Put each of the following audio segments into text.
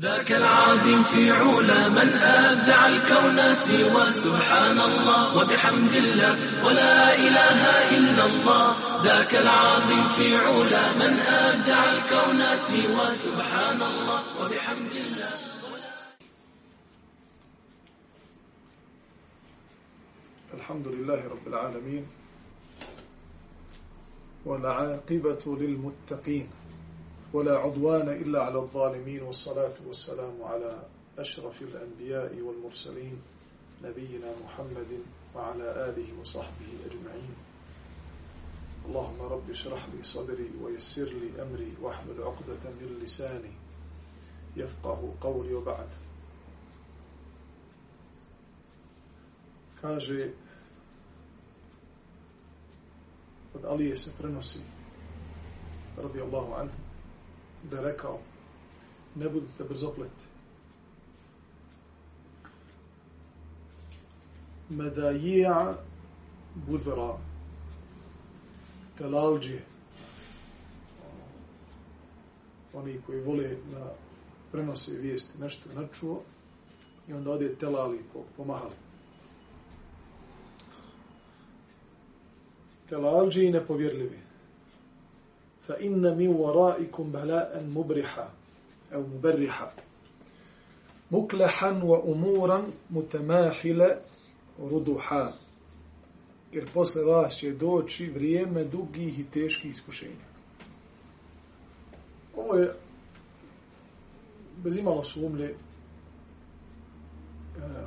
ذاك العظيم في علا من أبدع الكون سوى سبحان الله وبحمد الله ولا إله إلا الله. ذاك العظيم في علا من أبدع الكون سوى سبحان الله وبحمد الله. الحمد لله رب العالمين والعاقبة للمتقين. ولا عدوان إلا على الظالمين والصلاة والسلام على أشرف الأنبياء والمرسلين نبينا محمد وعلى آله وصحبه أجمعين. اللهم رب اشرح لي صدري ويسر لي أمري واحلل عقدة من لساني يفقه قولي وبعد. Kaže od Alije se prenosi radijallahu anhu da je rekao ne budite brzopleti medajija buzara telalđe oni koji vole da prenose vijesti nešto načuo i onda ode telali pomahali telalđi i nepovjerljivi. فإن من ورائكم waraikum bala'an mubriha, مبرحا مكلحا وأمورا wa umuran. Jer posle vas će doći vrijeme dugih i teških iskušenja. Ovo je bez imalo sumlje eh,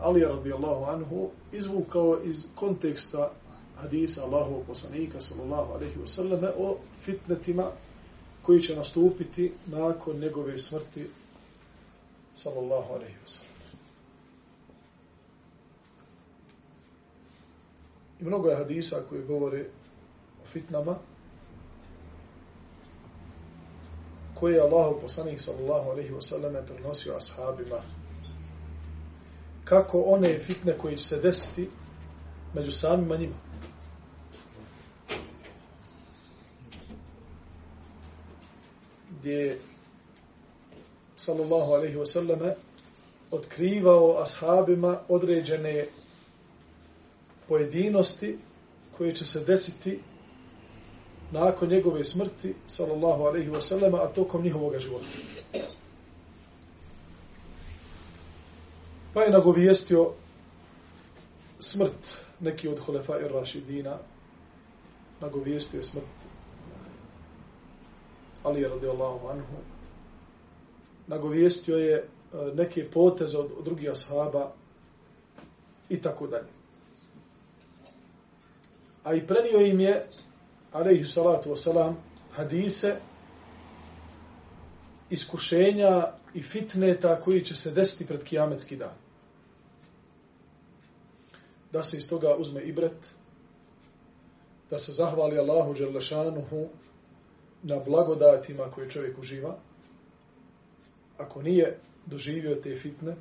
Ali radijallahu anhu izvukao iz konteksta hadisa Allahovog poslanika sallallahu alejhi ve selleme o fitnetima koji će nastupiti nakon njegove smrti sallallahu alejhi ve sellem. I mnogo je hadisa koji govore o fitnama koje je Allahov poslanik sallallahu alejhi ve selleme prenosio ashabima kako one fitne koje će se desiti među samima njima. Gdje sallallahu alaihi wa sallame otkrivao ashabima određene pojedinosti koje će se desiti nakon njegove smrti sallallahu alaihi wa sallame a tokom njihovog života. Pa je nagovijestio smrt neki od hulefa i Rašidina nagovijestio je smrt Ali je radijallahu anhu, nagovijestio je e, neke poteze od, od drugih ashaba i tako dalje. A i prenio im je, alaihi salatu wasalam, hadise, iskušenja i fitneta koji će se desiti pred kijametski dan. Da se iz toga uzme ibret, da se zahvali Allahu Đerlešanuhu na blagodatima koje čovjek uživa, ako nije doživio te fitne,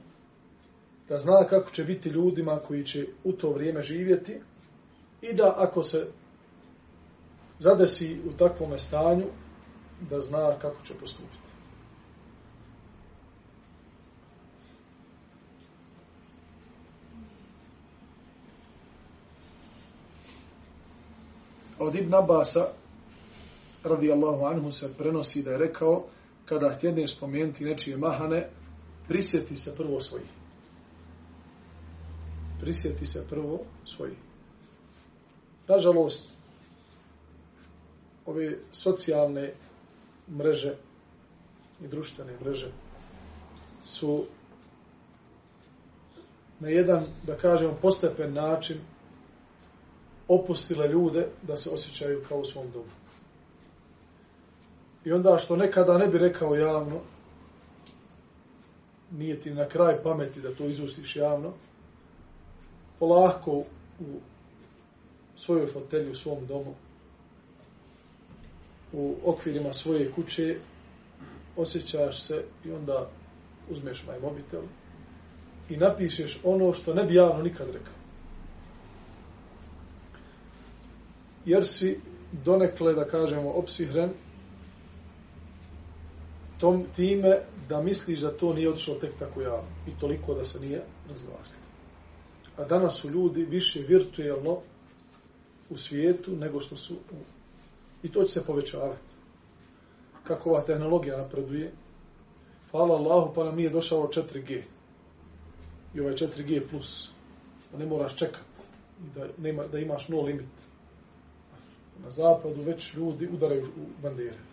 da zna kako će biti ljudima koji će u to vrijeme živjeti i da ako se zadesi u takvom stanju, da zna kako će postupiti. Od Ibn Abasa, radijallahu anhu se prenosi da je rekao kada htjedneš spomenuti nečije mahane, prisjeti se prvo svojih. Prisjeti se prvo svojih. Nažalost, ove socijalne mreže i društvene mreže su na jedan, da kažemo, postepen način opustile ljude da se osjećaju kao u svom domu. I onda što nekada ne bi rekao javno, nije ti na kraj pameti da to izustiš javno, polahko u svojoj fotelji, u svom domu, u okvirima svoje kuće, osjećaš se i onda uzmeš maj mobitel i napišeš ono što ne bi javno nikad rekao. Jer si donekle, da kažemo, opsihren tom time da misliš da to nije odšlo tek tako javno i toliko da se nije razglasilo. A danas su ljudi više virtuelno u svijetu nego što su u... i to će se povećavati. Kako ova tehnologija napreduje, hvala Allahu, pa nam nije došao 4G. I ovaj 4G plus. Da ne moraš čekati. I da, nema, da imaš no limit. Na zapadu već ljudi udaraju u bandere.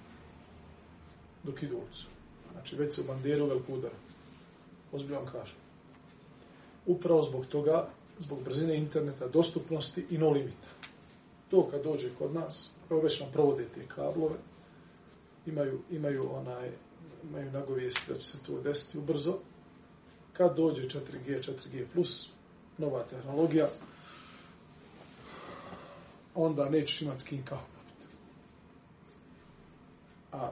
Dok idu ulicu. Znači već se u banderu veliko udara. Ozbiljno kažem. Upravo zbog toga, zbog brzine interneta, dostupnosti i no limita. To kad dođe kod nas, evo već nam provode te kablove, imaju, imaju onaj, imaju nagovijesti da će se to desiti ubrzo. Kad dođe 4G, 4G+, nova tehnologija, onda nećeš imati s kim kao. A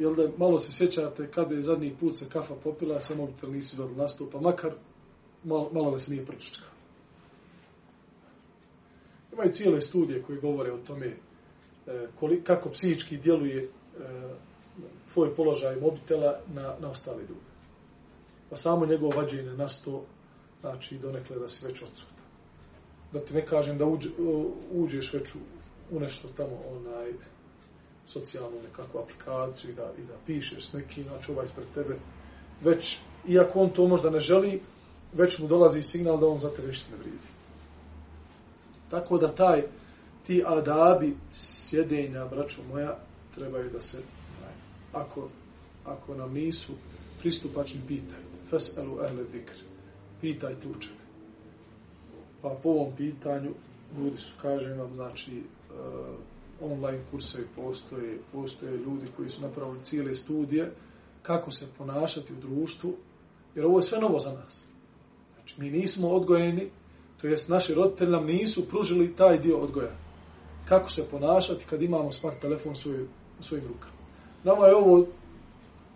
jel da malo se sjećate kada je zadnji put se kafa popila, a sa mobitel nisi dobili nastupa, makar malo, malo da se nije prčička. i cijele studije koje govore o tome e, koliko, kako psihički djeluje e, tvoj položaj mobitela na, na ostale ljude. Pa samo njegovo vađenje na sto, znači donekle da si već odsutan. Da ti ne kažem da uđe, uđeš već u, u nešto tamo, onaj, socijalnu nekakvu aplikaciju i da, i da pišeš s nekim, znači ovaj ispred tebe, već, iako on to možda ne želi, već mu dolazi signal da on za tebe ništa ne vridi. Tako da taj, ti adabi sjedenja, braćo moja, trebaju da se, ako, ako nam nisu pristupačni, pitajte. Fes'elu ehle zikr. Pitajte učene. Pa po ovom pitanju, ljudi su, kažem vam, znači, uh, online kursevi postoje, postoje ljudi koji su napravili cijele studije kako se ponašati u društvu, jer ovo je sve novo za nas. Znači, mi nismo odgojeni, to jest naši roditelji nam nisu pružili taj dio odgoja. Kako se ponašati kad imamo smart telefon u, svoj, u svojim rukama. Nama je ovo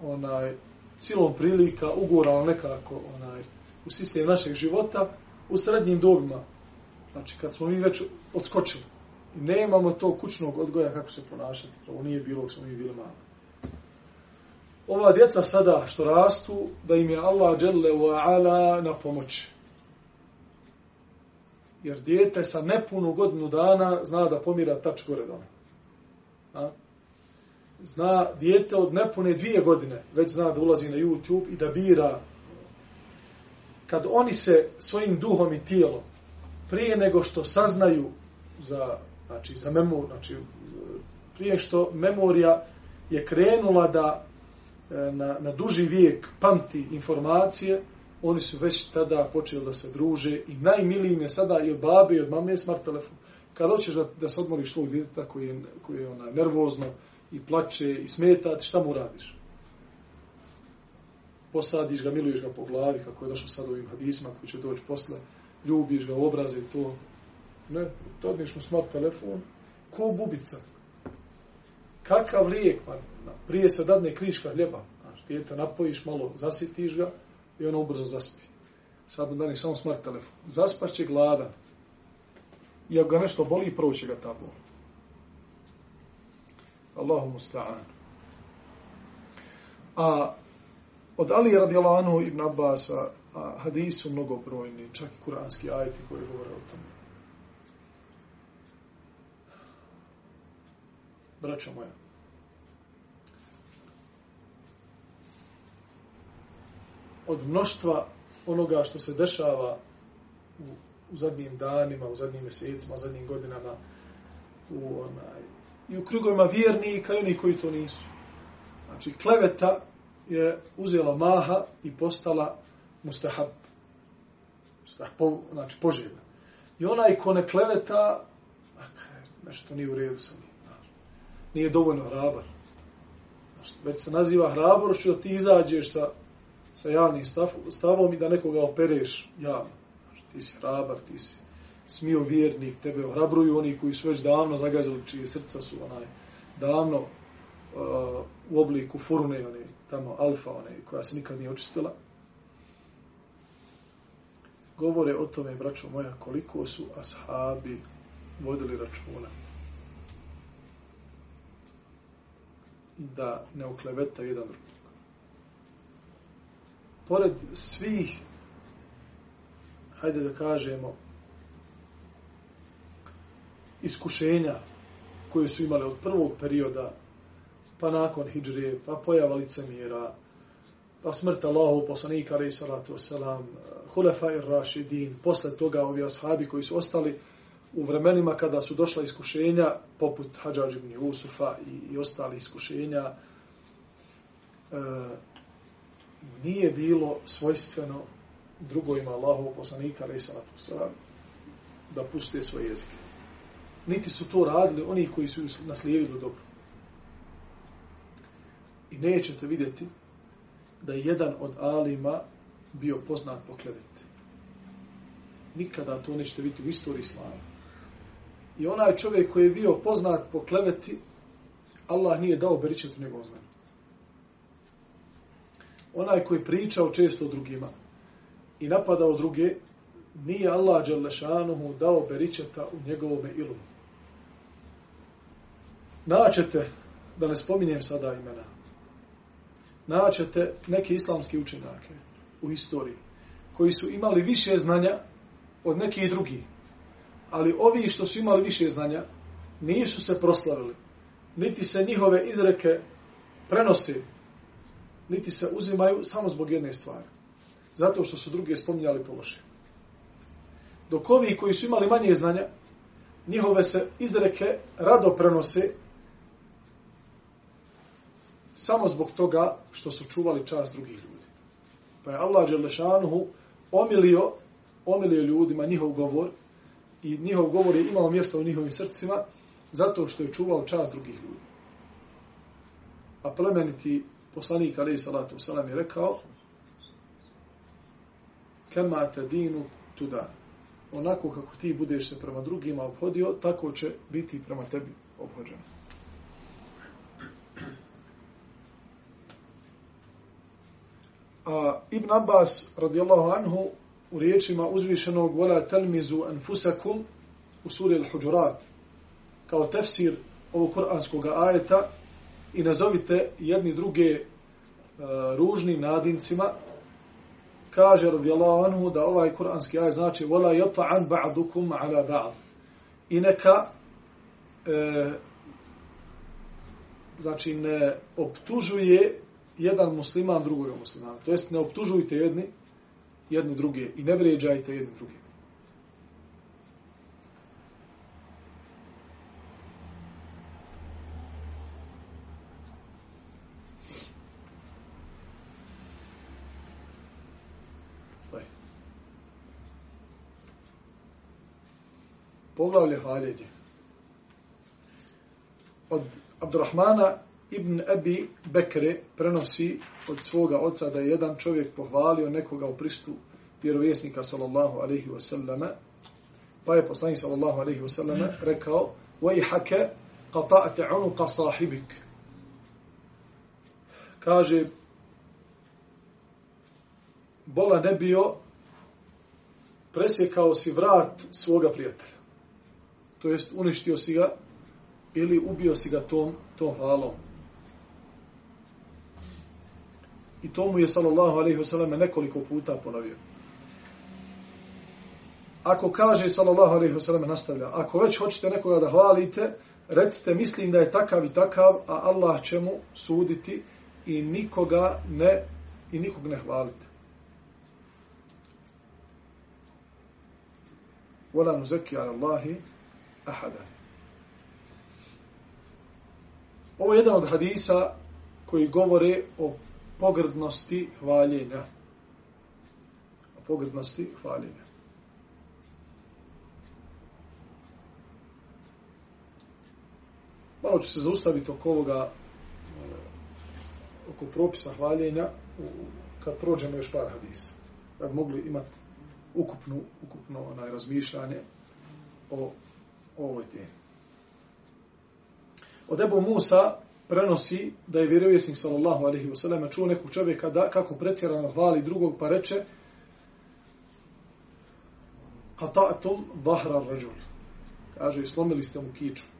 onaj, silom prilika uguralo nekako onaj, u sistem našeg života u srednjim dobima. Znači, kad smo mi već odskočili nemamo to kućnog odgoja kako se ponašati. Ovo nije bilo kako smo mi bili mali. Ova djeca sada što rastu, da im je Allah dželle wa ala na pomoć. Jer dijete sa nepunu godinu dana zna da pomira tač gore dole. A? Zna dijete od nepune dvije godine, već zna da ulazi na YouTube i da bira kad oni se svojim duhom i tijelom prije nego što saznaju za znači za memor, znači prije što memorija je krenula da e, na, na duži vijek pamti informacije, oni su već tada počeli da se druže i najmilijim je sada i od babe i od mame smart telefon. Kad hoćeš da, da se odmoriš svog djeteta koji je, koji je ona, nervozno i plače i smeta, šta mu radiš? Posadiš ga, miluješ ga po glavi, kako je došlo sad ovim hadisma koji će doći posle, ljubiš ga u obraze i to, Ne, to mu smart telefon, ko bubica. Kakav lijek, pa, prije se dadne kriška hljeba. Znaš, dijete napojiš malo, zasitiš ga i ono ubrzo zaspi. Sad mu daniš samo smart telefon. Zaspaš će gladan. I ako ga nešto boli, proće ga ta bol. Allahu musta'an. A od Ali radijalanu ibn Abbas a, hadisu mnogobrojni, čak i kuranski ajti koji govore o tome. Braćo moja. Od mnoštva onoga što se dešava u, u zadnjim danima, u zadnjim mjesecima, u zadnjim godinama, u onaj, i u krugovima vjernika i onih koji to nisu. Znači, kleveta je uzela maha i postala mustahab. mustahab znači, poželjna. I onaj ko ne kleveta, nešto nije u redu sa njim nije dovoljno hrabar. Već se naziva hrabrošću da ti izađeš sa, sa javnim stav, stavom i da nekoga opereš javno. Znači, ti si hrabar, ti si smio vjernik, tebe ohrabruju oni koji su već davno zagazili, čije srca su onaj davno uh, u obliku furne, one, tamo alfa, one, koja se nikad nije očistila. Govore o tome, braćo moja, koliko su ashabi vodili računa. Da ne okleveta jedan drugog. Pored svih, hajde da kažemo, iskušenja koje su imale od prvog perioda, pa nakon hijđre, pa pojava licemira, pa smrt Allahu poslanika, alaih salatu wasalam, hulefa ir rašidin, posle toga ovi ashabi koji su ostali u vremenima kada su došla iskušenja, poput Hadžađ ibn Jusufa i, i ostali iskušenja, e, nije bilo svojstveno drugojima Allahovog poslanika, ali salatu wasalam, da puste svoje jezike niti su to radili oni koji su naslijedili dobro. I nećete vidjeti da je jedan od alima bio poznat po kleveti. Nikada to nećete vidjeti u istoriji islama. I onaj čovjek koji je bio poznat po kleveti, Allah nije dao beričetu njegovom znanju. Onaj koji pričao često drugima i napadao druge, nije Allah Đalešanuhu dao beričeta u njegovome ilumu naćete, da ne spominjem sada imena, naćete neke islamske učenjake u historiji, koji su imali više znanja od nekih drugih. Ali ovi što su imali više znanja, nisu se proslavili, niti se njihove izreke prenose, niti se uzimaju samo zbog jedne stvari. Zato što su drugi spominjali pološe. Dok ovi koji su imali manje znanja, njihove se izreke rado prenose, samo zbog toga što su čuvali čast drugih ljudi. Pa je Allah Đelešanuhu omilio, omilio ljudima njihov govor i njihov govor je imao mjesto u njihovim srcima zato što je čuvao čast drugih ljudi. A plemeniti poslanik alaihi salatu wasalam je rekao kema te dinu tuda. Onako kako ti budeš se prema drugima obhodio, tako će biti prema tebi obhođeno. A Ibn Abbas radijallahu anhu u riječima uzvišenog vola talmizu anfusakum u suri Al-Huđurat kao tefsir ovog kuranskog ajeta i nazovite jedni druge uh, ružnim nadincima kaže radijallahu anhu da ovaj kuranski ajet znači vola yata'an ba'dukum ala ba'd i neka e, znači ne optužuje jedan musliman drugog muslimana. To jest ne optužujte jedni, jedni druge i ne vređajte jednu druge. Poglavlje hvaljenje. Od Abdurrahmana Ibn Abi Bekre prenosi od svoga oca da je jedan čovjek pohvalio nekoga u pristu vjerovjesnika sallallahu alaihi wa sallama, pa je poslanik sallallahu alaihi wa sallama rekao وَيْحَكَ قَطَعْتَ عُنُقَ صَاحِبِكَ Kaže bola ne bio presjekao si vrat svoga prijatelja. To jest uništio si ga ili ubio si ga tom, tom halom. I to mu je sallallahu alejhi ve sellem nekoliko puta ponovio. Ako kaže sallallahu alejhi ve sellem nastavlja, ako već hoćete nekoga da hvalite, recite mislim da je takav i takav, a Allah će mu suditi i nikoga ne i nikog ne hvalite. Wala nuzakki ala Allahi ahada. Ovo je jedan od hadisa koji govore o pogrdnosti hvaljenja. O pogrdnosti hvaljenja. Malo ću se zaustaviti oko ovoga, e, oko propisa hvaljenja, kad prođemo još par hadisa. Da bi mogli imati ukupnu, ukupno onaj razmišljanje o, o ovoj temi. Od Ebu Musa, prenosi da je vjerovjesnik sallallahu alaihi ve sellem čuo nekog čovjeka da, kako pretjerano hvali drugog pa reče qata'tum dhahra ar-rajul. Kaže slomili ste mu kičmu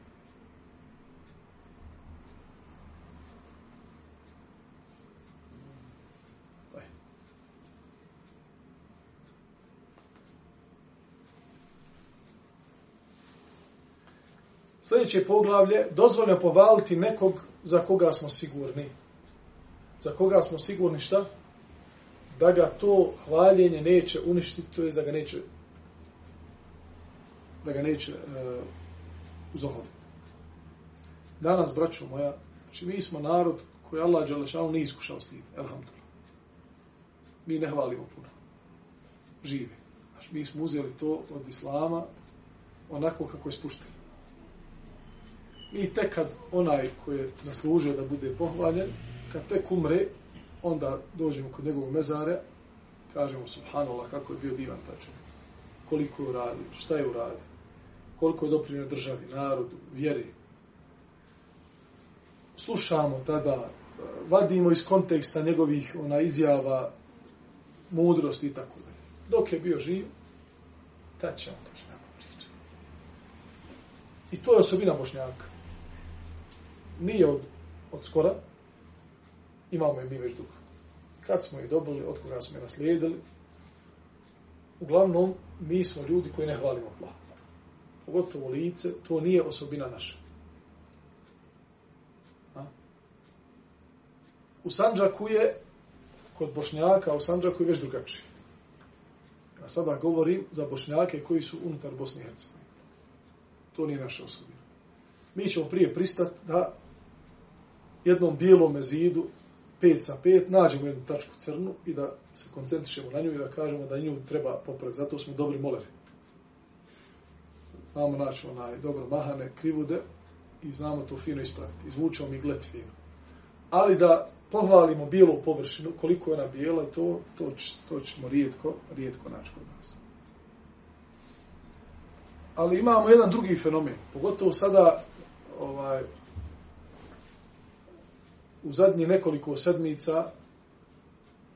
Sljedeće poglavlje, dozvoljno povaliti nekog za koga smo sigurni. Za koga smo sigurni šta? Da ga to hvaljenje neće uništiti, to je da ga neće da ga neće uh, uzoholiti. Danas, braćo moja, znači mi smo narod koji Allah Đalešanu nije iskušao s tim, elhamdulillah. Mi ne hvalimo puno. Žive. Znači, mi smo uzeli to od Islama onako kako je spušteno. I tek kad onaj koji je zaslužio da bude pohvaljen, kad tek umre, onda dođemo kod njegovog mezare, kažemo subhanallah kako je bio divan taj čovjek. Koliko je uradio, šta je uradio, koliko je doprinio državi, narodu, vjeri. Slušamo tada, vadimo iz konteksta njegovih ona izjava, mudrosti i tako dalje. Dok je bio živ, tad će on kaže. I to je osobina Bošnjaka nije od, od skora, imamo je mi već dugo. Kad smo je dobili, od koga smo je naslijedili, uglavnom, mi smo ljudi koji ne hvalimo Allah. Pogotovo lice, to nije osobina naša. A? U Sanđaku je, kod Bošnjaka, u Sanđaku je već drugačije. Ja sada govorim za Bošnjake koji su unutar Bosne i Hercegovine. To nije naša osobina. Mi ćemo prije pristati da jednom bijelom zidu, 5 sa 5, nađemo jednu tačku crnu i da se koncentrišemo na nju i da kažemo da nju treba popraviti. Zato smo dobri moleri. Znamo naći onaj dobro mahane krivude i znamo to fino ispraviti. Izvučemo mi glet fino. Ali da pohvalimo bijelu površinu, koliko je ona bijela, to, to, to ćemo rijetko, rijetko naći kod nas. Ali imamo jedan drugi fenomen, pogotovo sada ovaj, u zadnje nekoliko sedmica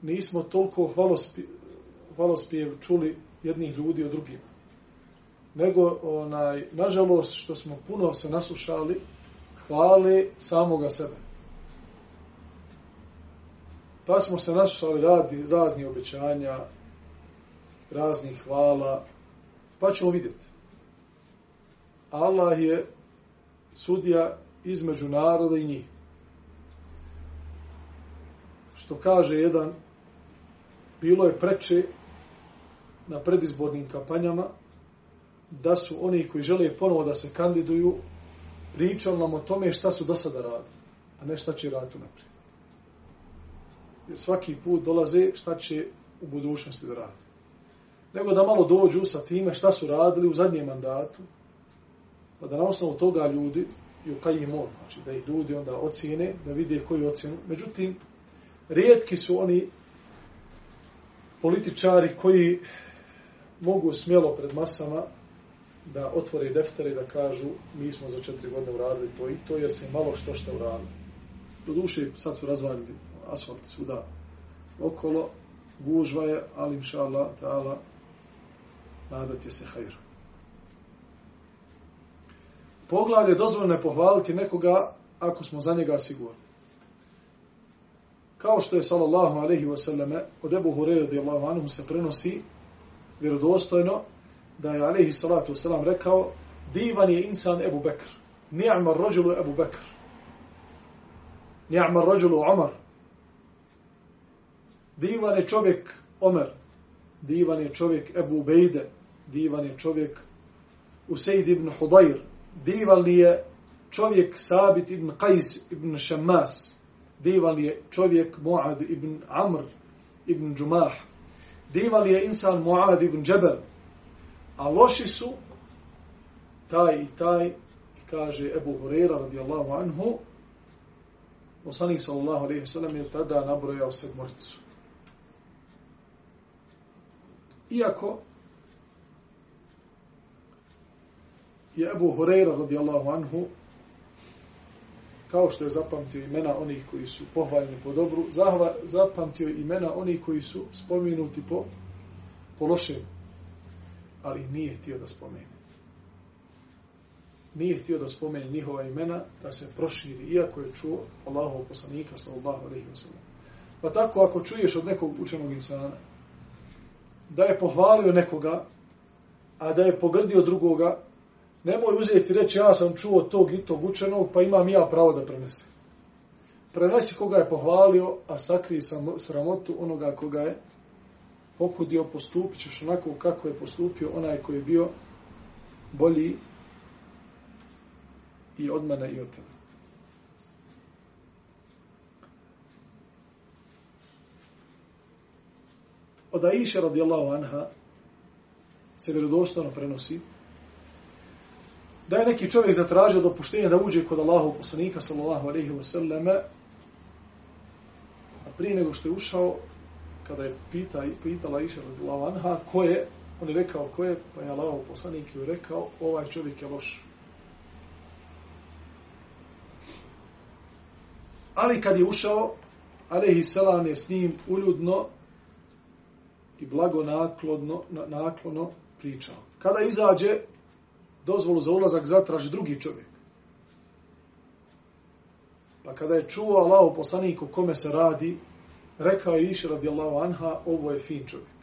nismo toliko hvalospjev, hvalospjev čuli jednih ljudi od drugima. Nego, onaj, nažalost, što smo puno se naslušali, hvale samoga sebe. Pa smo se naslušali radi razni obećanja, raznih hvala, pa ćemo vidjeti. Allah je sudija između naroda i njih što kaže jedan, bilo je preče na predizbornim kampanjama da su oni koji žele ponovo da se kandiduju pričali nam o tome šta su do sada radili, a ne šta će raditi naprijed. Jer svaki put dolaze šta će u budućnosti da radi. Nego da malo dođu sa time šta su radili u zadnjem mandatu, pa da na osnovu toga ljudi, i u kaj im znači da ih ljudi onda ocijene, da vide koju ocjenu. Međutim, rijetki su oni političari koji mogu smjelo pred masama da otvore deftere i da kažu mi smo za četiri godine uradili to i to jer se malo što što uradili. Do duše sad su razvaljili asfalt svuda okolo, gužva je, ali inša Allah, ta'ala, nadat je se hajr. Poglavlje dozvoljno je pohvaliti nekoga ako smo za njega sigurni kao što je sallallahu alejhi ve selleme od Abu Hurajra radijallahu anhu se prenosi vjerodostojno da je alejhi salatu selam rekao divan je insan Abu Bekr. Ni'ma ar-rajul Abu Bekr. Ni'ma ar-rajul Umar divan je čovjek Omer. Divan je čovjek Abu Bejde divan je čovjek Usaid ibn Hudayr. Divan je čovjek Sabit ibn Qais ibn Shammas divan je čovjek Muad ibn Amr ibn Džumah, divan je insan Muad ibn Džebel, a loši su taj i taj, i kaže Ebu Hurera radijallahu anhu, poslanik sallallahu alaihi sallam je tada nabrojao sedmoricu. Iako je Ebu Hureyra radijallahu anhu kao što je zapamtio imena onih koji su pohvaljeni po dobru, zahva, zapamtio imena onih koji su spomenuti po, po lošem, ali nije htio da spomene. Nije htio da spomene njihova imena, da se proširi, iako je čuo Allahov poslanika, sallallahu alaihi wa sallam. Pa tako, ako čuješ od nekog učenog insana, da je pohvalio nekoga, a da je pogrdio drugoga, nemoj uzeti reći ja sam čuo tog i tog učenog, pa imam ja pravo da prenesem. Prenesi koga je pohvalio, a sakri sam sramotu onoga koga je pokudio, postupit ćeš onako kako je postupio onaj koji je bio bolji i od mene i od tebe. Od Aisha radijallahu anha se vjerodostojno prenosi da je neki čovjek zatražio dopuštenje da uđe kod Allahov poslanika sallallahu alejhi ve selleme a prije nego što je ušao kada je pita, pitala Aisha radijallahu anha ko je on je rekao ko je pa je Allahov poslanik je rekao ovaj čovjek je loš ali kad je ušao alejhi selam je s njim uljudno i blago naklodno, naklono pričao. Kada izađe, dozvolu za ulazak zatraži drugi čovjek. Pa kada je čuo Allah u poslaniku kome se radi, rekao je iši radijallahu anha, ovo je fin čovjek.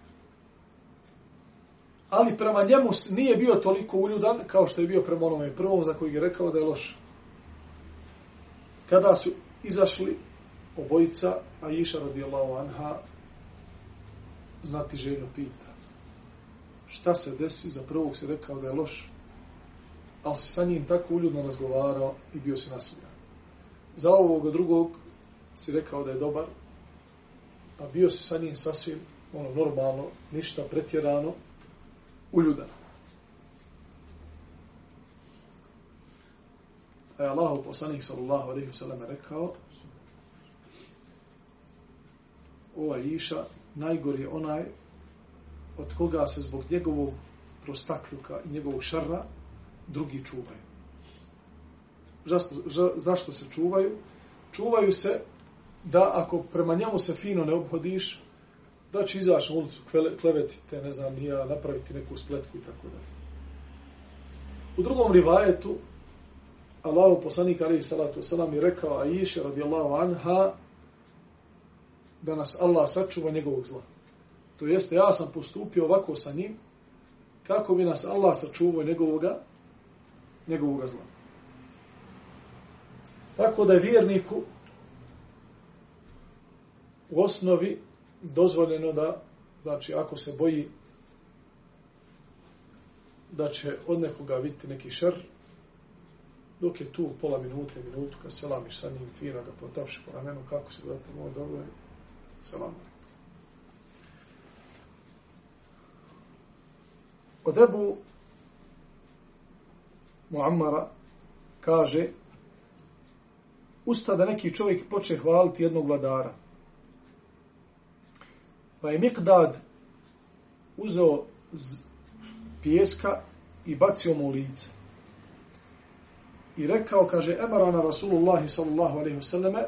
Ali prema njemu nije bio toliko uljudan kao što je bio prema onome prvom za koji je rekao da je loš. Kada su izašli obojica, a iša radijallahu anha znati željno pita. Šta se desi? Za prvog se rekao da je loš, ali si sa njim tako uljudno razgovarao i bio se nasmijan. Za ovog drugog si rekao da je dobar, a bio se sa njim sasvim ono, normalno, ništa pretjerano, uljudan. A je Allah, poslanik sallallahu alaihi wa sallam, rekao, ova iša, najgori je onaj od koga se zbog njegovog prostakljuka i njegovog šarra drugi čuvaju. Zašto, za, zašto se čuvaju? Čuvaju se da ako prema njemu se fino ne obhodiš, da će izaći na ulicu, kleveti te, ne znam, nija, napraviti neku spletku i tako dalje. U drugom rivajetu, Allahu poslanik alaihi salatu wasalam je rekao Aisha radijallahu anha, da nas Allah sačuva njegovog zla. To jeste, ja sam postupio ovako sa njim, kako bi nas Allah sačuvao njegovoga, njegovog zla. Tako da je vjerniku u osnovi dozvoljeno da, znači, ako se boji da će od nekoga vidjeti neki šer, dok je tu pola minute, minutu, kad se lamiš sa njim, fino ga potavši po ramenu, kako se gledate, moj dobro je, Salam. Od Ebu Muammara kaže usta da neki čovjek poče hvaliti jednog vladara. Pa je Mikdad uzeo pijeska i bacio mu u lice. I rekao, kaže, emarana Rasulullah sallallahu alaihi wa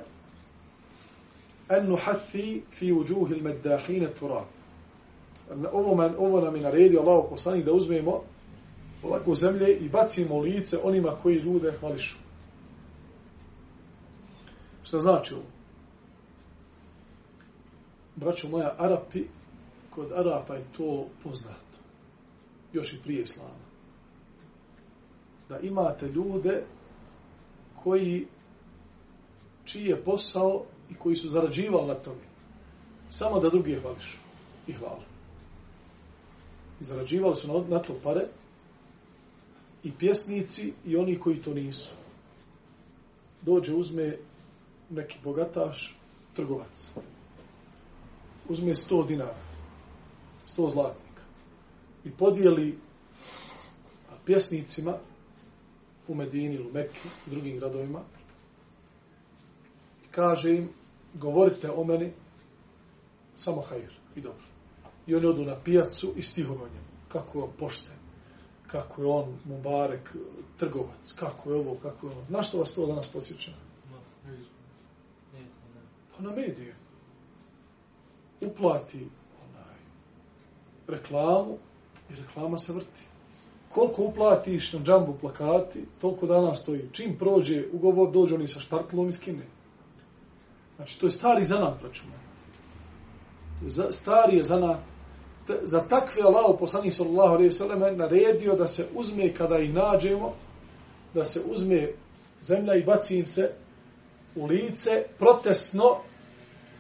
en nuhathi fi uđuhi il meddahine turab. Ovo, man, ovo nam je naredio Allah poslanik da uzmemo ovako zemlje i bacimo lice onima koji ljude hvališu. Šta znači ovo? Braćo moja, Arapi, kod Arapa je to poznato. Još i prije Islama. Da imate ljude koji čiji je posao i koji su zarađivali na tome. Samo da drugi je hvališu. I hvala. I zarađivali su na, na to pare i pjesnici i oni koji to nisu. Dođe, uzme neki bogataš, trgovac. Uzme 100 dinara, 100 zlatnika i podijeli pjesnicima u Medini, u Mekke, u drugim gradovima, kaže im, govorite o meni samo hajr i dobro. I oni odu na pijacu i stihovanje. Kako je on pošten, kako je on mubarek, trgovac, kako je ovo, kako je ono. Znaš što vas to danas posjeća? Pa na medije. Uplati onaj, reklamu i reklama se vrti. Koliko uplatiš na džambu plakati, toliko dana stoji. Čim prođe ugovor, dođe oni sa špartlom i skine. Znači, to je stari zanat, praćemo. Stari je zanat. Za takve Allah, poslanih sallallahu alaihi sallam, naredio da se uzme kada ih nađemo, da se uzme zemlja i baci im se u lice protestno,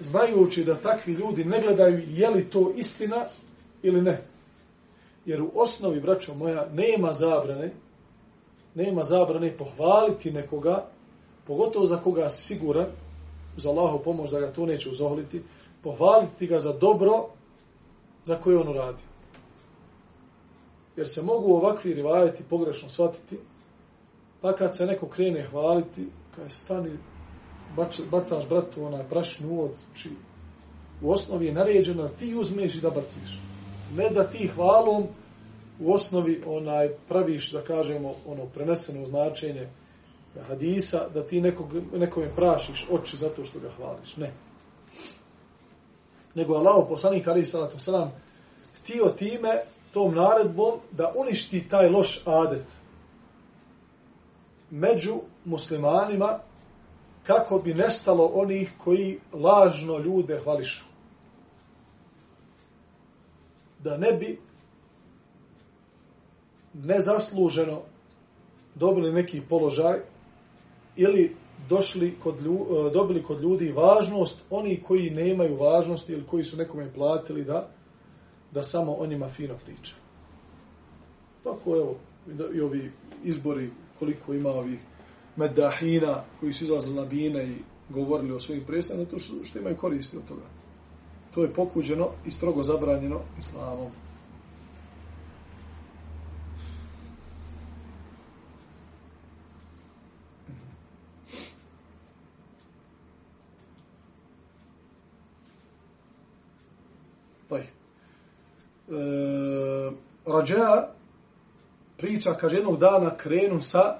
znajući da takvi ljudi ne gledaju je li to istina ili ne. Jer u osnovi, braćo moja, nema zabrane, nema zabrane pohvaliti nekoga, pogotovo za koga si siguran, uz Allahu pomoć da ga to neće uzohliti, pohvaliti ga za dobro za koje on uradio. Jer se mogu ovakvi rivajeti pogrešno shvatiti, pa kad se neko krene hvaliti, kaj stani, bač, bacaš bratu onaj prašni uvod, či znači, u osnovi je naređeno da ti uzmeš i da baciš. Ne da ti hvalom u osnovi onaj praviš, da kažemo, ono preneseno značenje hadisa, da ti nekog, nekome prašiš oči zato što ga hvališ. Ne. Nego Allah, poslanik Ali Salatu selam htio time, tom naredbom, da uništi taj loš adet među muslimanima kako bi nestalo onih koji lažno ljude hvališu. Da ne bi nezasluženo dobili neki položaj ili došli kod lju, e, dobili kod ljudi važnost oni koji nemaju važnosti ili koji su nekome platili da da samo o njima fino priča. Tako evo i ovi izbori koliko ima ovih medahina koji su izlazili na bine i govorili o svojim predstavima, to što, što imaju koristi od toga. To je pokuđeno i strogo zabranjeno islamom. Taj. E, Rađa priča, kaže, jednog dana krenu sa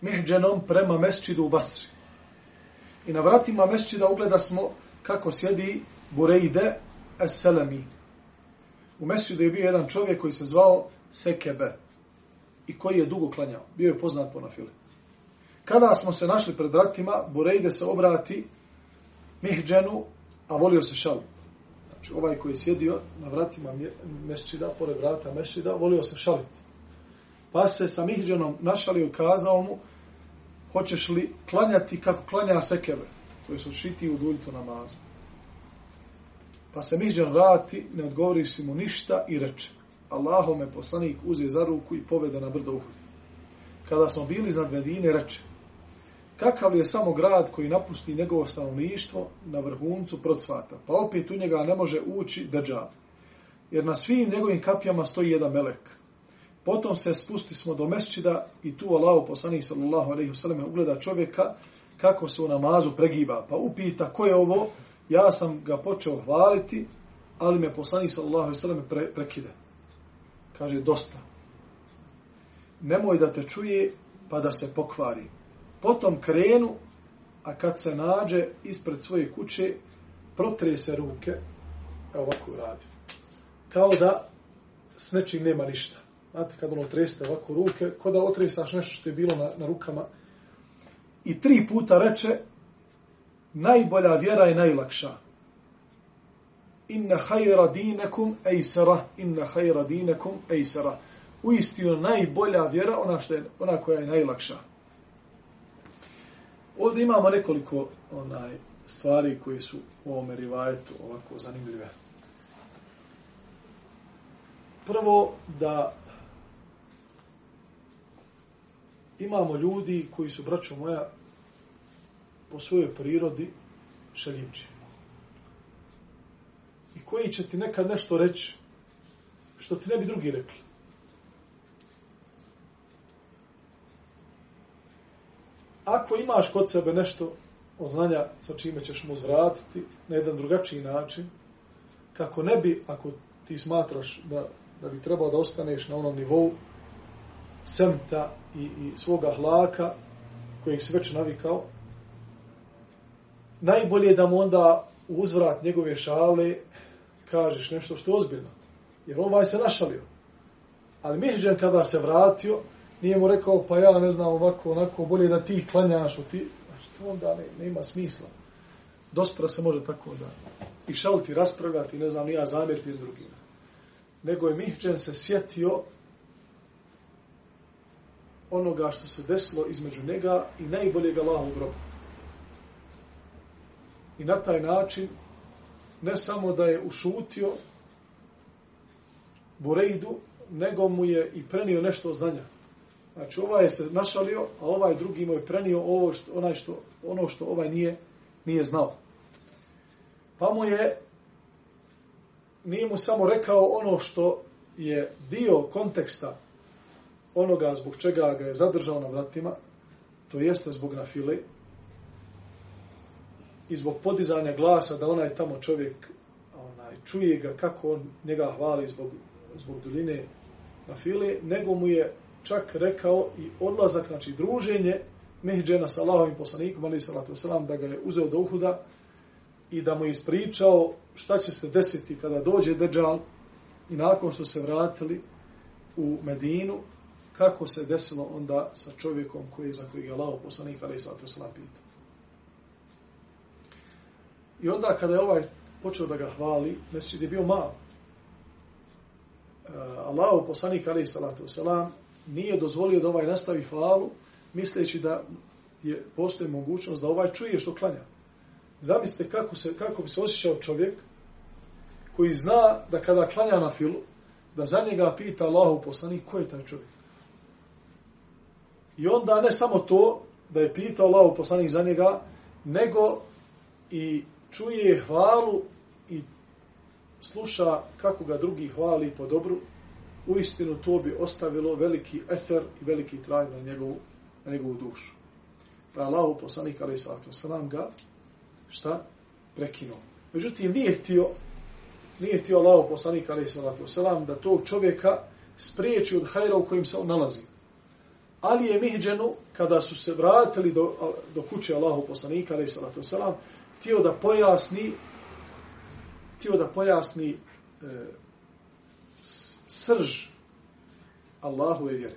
mihđenom prema mesčidu u Basri. I na vratima mesčida ugleda smo kako sjedi Bureide Es-Selemi. U mesčidu je bio jedan čovjek koji se zvao Sekebe i koji je dugo klanjao. Bio je poznat po nafile. Kada smo se našli pred vratima, Bureide se obrati mihđenu, a volio se šalit. Znači, ovaj koji je sjedio na vratima mešćida, pored vrata mešćida, volio se šaliti. Pa se sa Mihđanom našalio i kazao mu, hoćeš li klanjati kako klanja sekeve, to su šiti u duljtu namazu. Pa se Mihđan vrati, ne odgovori si mu ništa i reče, Allaho me poslanik uze za ruku i povede na brdo Uhud. Kada smo bili iznad Medine, reče, kakav je samo grad koji napusti njegovo stanovništvo na vrhuncu procvata, pa opet u njega ne može ući deđab. Jer na svim njegovim kapijama stoji jedan melek. Potom se spusti smo do mesčida i tu Allah poslanik sallallahu alejhi ve sellem ugleda čovjeka kako se u namazu pregiba. Pa upita ko je ovo? Ja sam ga počeo hvaliti, ali me poslanik sallallahu alejhi ve sellem pre, prekide. Kaže dosta. Nemoj da te čuje pa da se pokvari. Potom krenu, a kad se nađe ispred svoje kuće, protre se ruke, evo ovako radi. Kao da s nečim nema ništa. Znate, kad ono treste ovako ruke, kod da otresaš nešto što je bilo na, na rukama. I tri puta reče, najbolja vjera je najlakša. Inna hajra dinekum ejsera, inna hajra dinekum ejsera. U istinu najbolja vjera, ona, što je, ona koja je najlakša. Ovdje imamo nekoliko onaj stvari koji su u ovome rivajetu ovako zanimljive. Prvo, da imamo ljudi koji su, braćo moja, po svojoj prirodi šaljivči. I koji će ti nekad nešto reći što ti ne bi drugi rekli. Ako imaš kod sebe nešto od znanja sa čime ćeš mu zvratiti na jedan drugačiji način, kako ne bi, ako ti smatraš da, da bi trebao da ostaneš na onom nivou, semta i, i svoga hlaka kojeg si već navikao, najbolje je da mu onda u uzvrat njegove šale kažeš nešto što je ozbiljno. Jer ovaj se našalio. Ali Mihđan kada se vratio, nije mu rekao, pa ja ne znam ovako, onako, bolje da ti klanjaš u ti. Znači, to onda ne, nema smisla. Dospra se može tako da i šaliti, raspravljati, ne znam, nija zamjeriti drugima. Nego je Mihđen se sjetio onoga što se desilo između njega i najboljeg Allaha u grobu. I na taj način, ne samo da je ušutio Burejdu, nego mu je i prenio nešto za njega Znači, ovaj je se našalio, a ovaj drugi mu je prenio ovo što, onaj što, ono što ovaj nije, nije znao. Pa mu je, nije mu samo rekao ono što je dio konteksta onoga zbog čega ga je zadržao na vratima, to jeste zbog nafile i zbog podizanja glasa da onaj tamo čovjek onaj, čuje ga kako on njega hvali zbog, zbog duljine nafile, nego mu je čak rekao i odlazak, znači druženje Mehđena sa Allahovim poslanikom, ali salatu wasalam, da ga je uzeo do Uhuda i da mu je ispričao šta će se desiti kada dođe Deđal i nakon što se vratili u Medinu, kako se desilo onda sa čovjekom koji je za kojeg je Allahov poslanik, ali salatu wasalam, pita. I onda kada je ovaj počeo da ga hvali, mesečid je bio malo. E, Allahov poslanik, ali salatu wasalam, nije dozvolio da ovaj nastavi hvalu, misleći da je postoji mogućnost da ovaj čuje što klanja. Zamislite kako, se, kako bi se osjećao čovjek koji zna da kada klanja na filu, da za njega pita Allahu poslanik ko je taj čovjek. I onda ne samo to da je pitao Allahu poslanik za njega, nego i čuje hvalu i sluša kako ga drugi hvali po dobru, u istinu to bi ostavilo veliki efer i veliki traj na njegovu, na njegovu dušu. Pa Allah poslanik ali sallatu sallam ga šta? Prekinuo. Međutim, nije htio nije htio Allah poslanik ali sallatu sallam da tog čovjeka spriječi od hajra u kojim se on nalazi. Ali je Mihđenu, kada su se vratili do, do kuće Allahu poslanika ali sallatu sallam, htio da pojasni htio da pojasni e, srž Allahove vjere.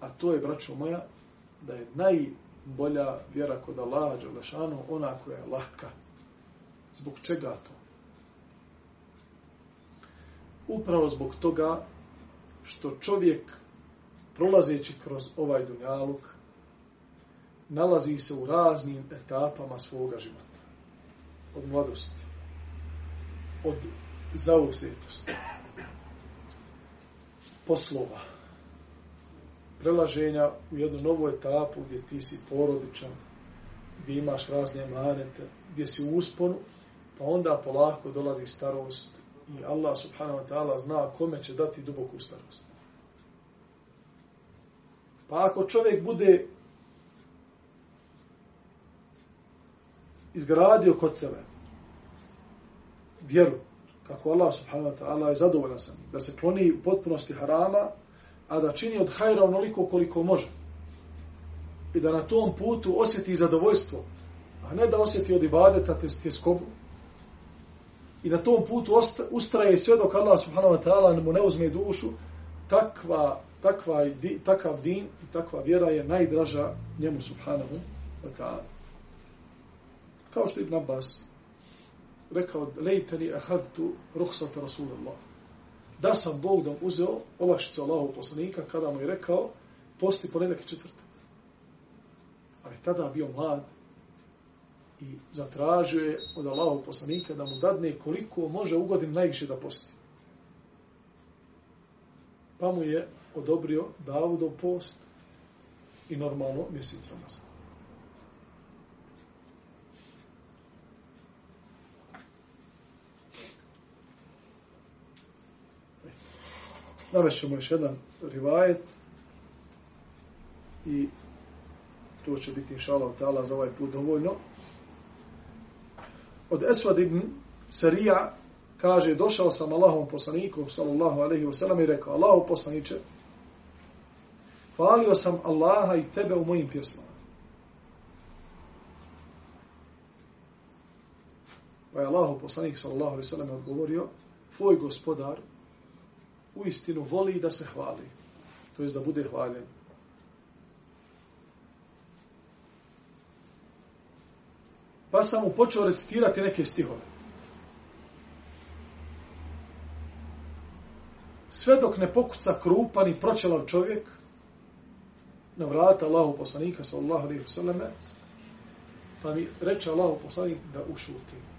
A to je, braćo moja, da je najbolja vjera kod Allaha Đalešanu ona koja je lahka. Zbog čega to? Upravo zbog toga što čovjek prolazeći kroz ovaj dunjaluk nalazi se u raznim etapama svoga života. Od mladosti, od zauzetosti, poslova, prelaženja u jednu novu etapu gdje ti si porodičan, gdje imaš razne manete, gdje si u usponu, pa onda polako dolazi starost i Allah subhanahu wa ta'ala zna kome će dati duboku starost. Pa ako čovjek bude izgradio kod sebe vjeru, kako Allah subhanahu wa ta'ala je zadovoljan sam, da se kloni u potpunosti harama, a da čini od hajra onoliko koliko može. I da na tom putu osjeti zadovoljstvo, a ne da osjeti od ibadeta te, te skobu. I na tom putu ustraje sve dok Allah subhanahu wa ta'ala mu ne uzme dušu, takva, takva, di, takav din i takva vjera je najdraža njemu subhanahu wa ta'ala. Kao što Ibn Abbas rekao lejteni ahadtu ruhsata Rasulullah. Da sam Bog da uzeo olakšicu Allahu poslanika kada mu je rekao posti ponedjeljak i četvrtak. Ali tada bio mlad i zatražio je od Allahu poslanika da mu dadne koliko može u godinu najviše da posti. Pa mu je odobrio Davudov post i normalno mjesec Ramazan. Navešćemo još jedan rivajet i to će biti inša Allah ta'ala za ovaj put dovoljno. Od Esvad ibn Sarija kaže, došao sam Allahom poslanikom, sallallahu alaihi wa sallam, i rekao, Allaho poslaniče, hvalio sam Allaha i tebe u mojim pjesmama. Pa je Allaho poslanik sallallahu alaihi sallam odgovorio, tvoj gospodar u istinu voli da se hvali. To je da bude hvaljen. Pa sam mu počeo recitirati neke stihove. Sve dok ne pokuca krupan i pročelav čovjek na vrata Allahu poslanika sallallahu alaihi wa sallam pa mi reče Allahu poslanik da ušutim.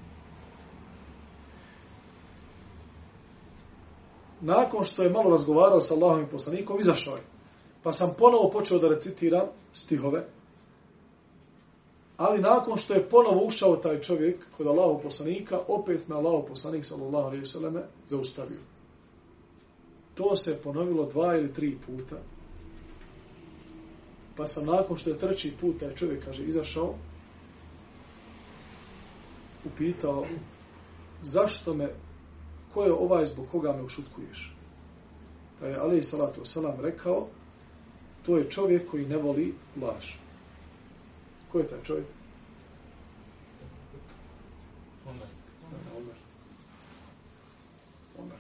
Nakon što je malo razgovarao sa Allahom i poslanikom, izašao je. Pa sam ponovo počeo da recitiram stihove. Ali nakon što je ponovo ušao taj čovjek kod Allahov poslanika, opet me Allahov poslanik, sallallahu alaihi selleme zaustavio. To se ponovilo dva ili tri puta. Pa sam nakon što je treći put taj čovjek, kaže, izašao, upitao, zašto me ko je ovaj zbog koga me ušutkuješ? Pa je Ali salatu wasalam rekao, to je čovjek koji ne voli laž. Ko je taj čovjek? Omer. Omer. Omer.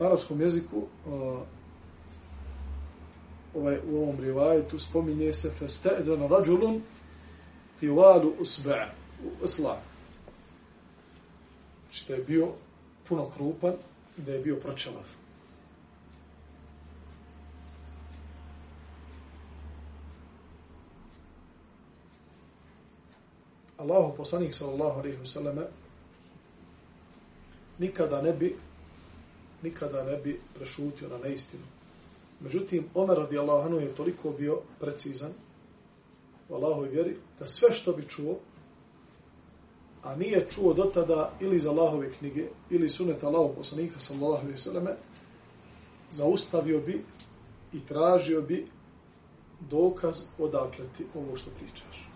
U arabskom jeziku uh, ovaj, u ovom rivajetu spominje se feste'dana rađulun tivalu usba'a u islam. Znači da je bio puno krupan i da je bio pročelav. Allahu poslanik sallallahu alejhi ve selleme nikada ne bi nikada ne bi prešutio na neistinu. Međutim, Omer radijallahu anhu je toliko bio precizan u Allahoj vjeri, da sve što bi čuo, a nije čuo do tada ili iz Allahove knjige, ili suneta Allahov poslanika, sallallahu alaihi sallame, zaustavio bi i tražio bi dokaz odakle ti ovo što pričaš.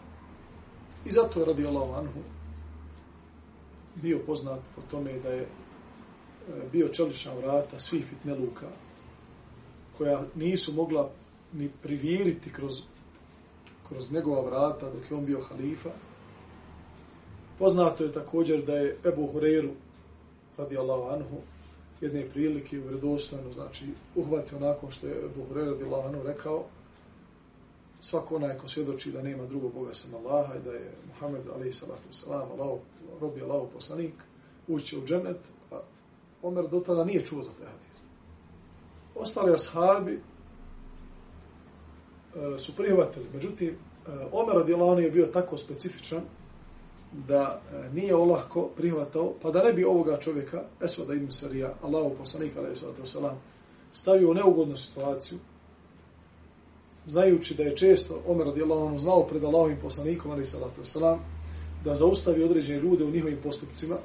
I zato je radijallahu anhu bio poznat po tome da je e, bio čelična vrata svih fitneluka, koja nisu mogla ni priviriti kroz, kroz njegova vrata dok je on bio halifa. Poznato je također da je Ebu Hureyru, radi Allahu anhu, jedne prilike u vredostojnu, znači uhvatio nakon što je Ebu Hureyru, radi Allahu anhu, rekao svako onaj ko svjedoči da nema drugog Boga sem Allaha i da je Muhammed alaihi salatu wasalam, Allah, robi Allahu poslanik, ući u džennet, a Omer do tada nije čuo za taj hadis ostali ashabi e, su prihvatili. Međutim, e, Omer radijalani je bio tako specifičan da e, nije olahko prihvatao, pa da ne bi ovoga čovjeka, Esvada ibn Sarija, Allahu poslanik, alaih sallatu salam, stavio u neugodnu situaciju, znajući da je često Omer radijalani znao pred Allahovim poslanikom, alaih sallatu salam, da zaustavi određene ljude u njihovim postupcima,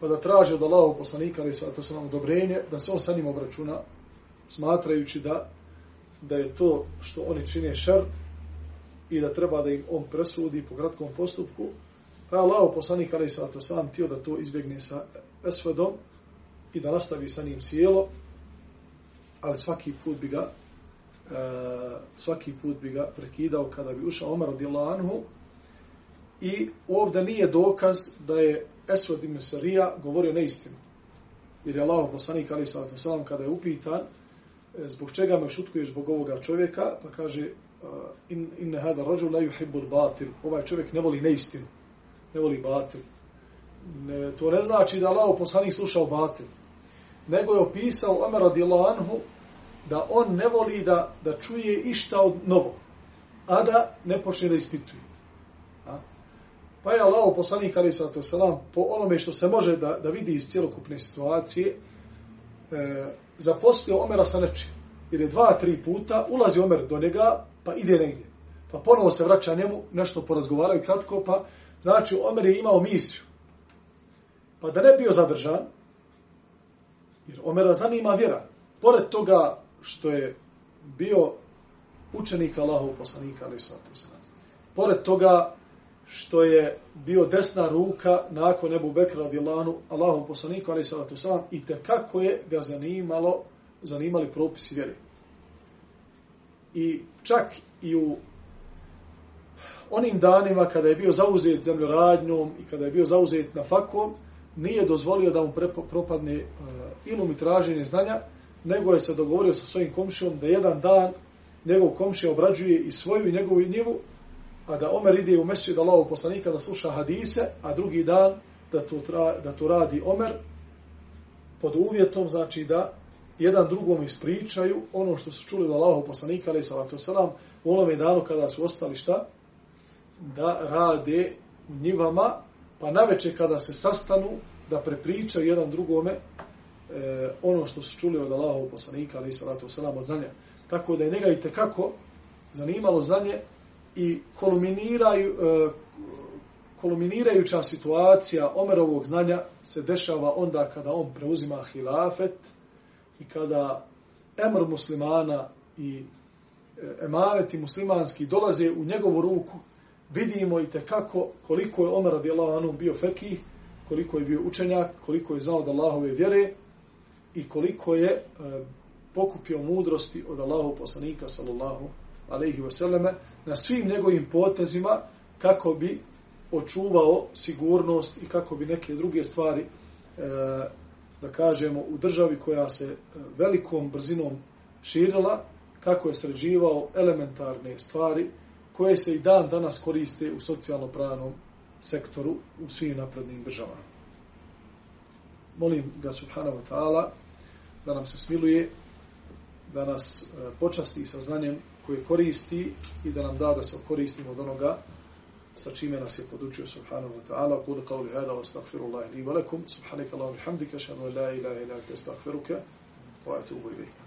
pa da traže od Allahov poslanika, alaih sallatu salam, odobrenje, da se on sa njim obračuna, smatrajući da da je to što oni čine šar i da treba da im on presudi po kratkom postupku, pa je Allah poslanik ali sa to sam tio da to izbjegne sa Esvedom i da nastavi sa njim sjelo, ali svaki put bi ga e, svaki put bi ga prekidao kada bi ušao Omar radijallahu anhu i ovdje nije dokaz da je Esved ibn Sarija govorio neistinu. Jer je Allah poslanik ali sa sam kada je upitan E, zbog čega me šutkuješ zbog ovoga čovjeka, pa kaže e, in, in hada rajul la yuhibbu batil ovaj čovjek ne voli neistinu, ne voli batil. Ne, to ne znači da Allah poslanik slušao batil, nego je opisao Omer radijallahu anhu da on ne voli da, da čuje išta od novo, a da ne počne da ispituje. A? Pa je Allah poslanik ali sato selam po onome što se može da, da vidi iz cjelokupne situacije, e, zaposlio Omera sa nečim. Jer je dva, tri puta ulazi Omer do njega, pa ide negdje. Pa ponovo se vraća njemu, nešto porazgovaraju kratko, pa znači Omer je imao misiju. Pa da ne bio zadržan, jer Omera zanima vjera. Pored toga što je bio učenik Allahov poslanika, ali sa Pored toga što je bio desna ruka nakon Ebu Bekra radijallahu Allahu poslaniku ali salatu selam i te kako je ga zanimalo zanimali propisi vjere. I čak i u onim danima kada je bio zauzet zemljoradnjom i kada je bio zauzet na fakom, nije dozvolio da mu propadne uh, ilum i traženje znanja, nego je se dogovorio sa svojim komšijom da jedan dan njegov komšija obrađuje i svoju i njegovu i njivu, a da Omer ide u mešćid Allahov poslanika da sluša hadise, a drugi dan da to, tra, da to radi Omer pod uvjetom, znači da jedan drugom ispričaju ono što su čuli od Allahov poslanika, ali salatu wasalam, u onome danu kada su ostali šta? Da rade u njivama, pa naveče kada se sastanu, da prepričaju jedan drugome e, ono što su čuli od Allahov poslanika, ali salatu wasalam, od znanja. Tako da je njega i tekako zanimalo znanje i koluminiraju, e, koluminirajuća situacija Omerovog znanja se dešava onda kada on preuzima hilafet i kada emr muslimana i e, emaneti muslimanski dolaze u njegovu ruku, vidimo i tekako koliko je Omer radijallahu anhu bio fekih, koliko je bio učenjak, koliko je znao od Allahove vjere i koliko je e, pokupio mudrosti od Allahov poslanika sallallahu alejhi ve selleme na svim njegovim potezima kako bi očuvao sigurnost i kako bi neke druge stvari e, da kažemo u državi koja se e, velikom brzinom širila kako je sređivao elementarne stvari koje se i dan danas koriste u socijalno-pravnom sektoru u svim naprednim državama. Molim ga subhanahu wa ta'ala da nam se smiluje da nas e, počasti sa znanjem koje koristi i da nam da da se koristimo od onoga sa čime nas je podučio subhanahu wa ta'ala. kul qavli hada wa astaghfirullahi li wa lakum. subhanaka allahumma hamdika ashhadu an la ilaha illa anta astaghfiruka. Wa atubu ilayk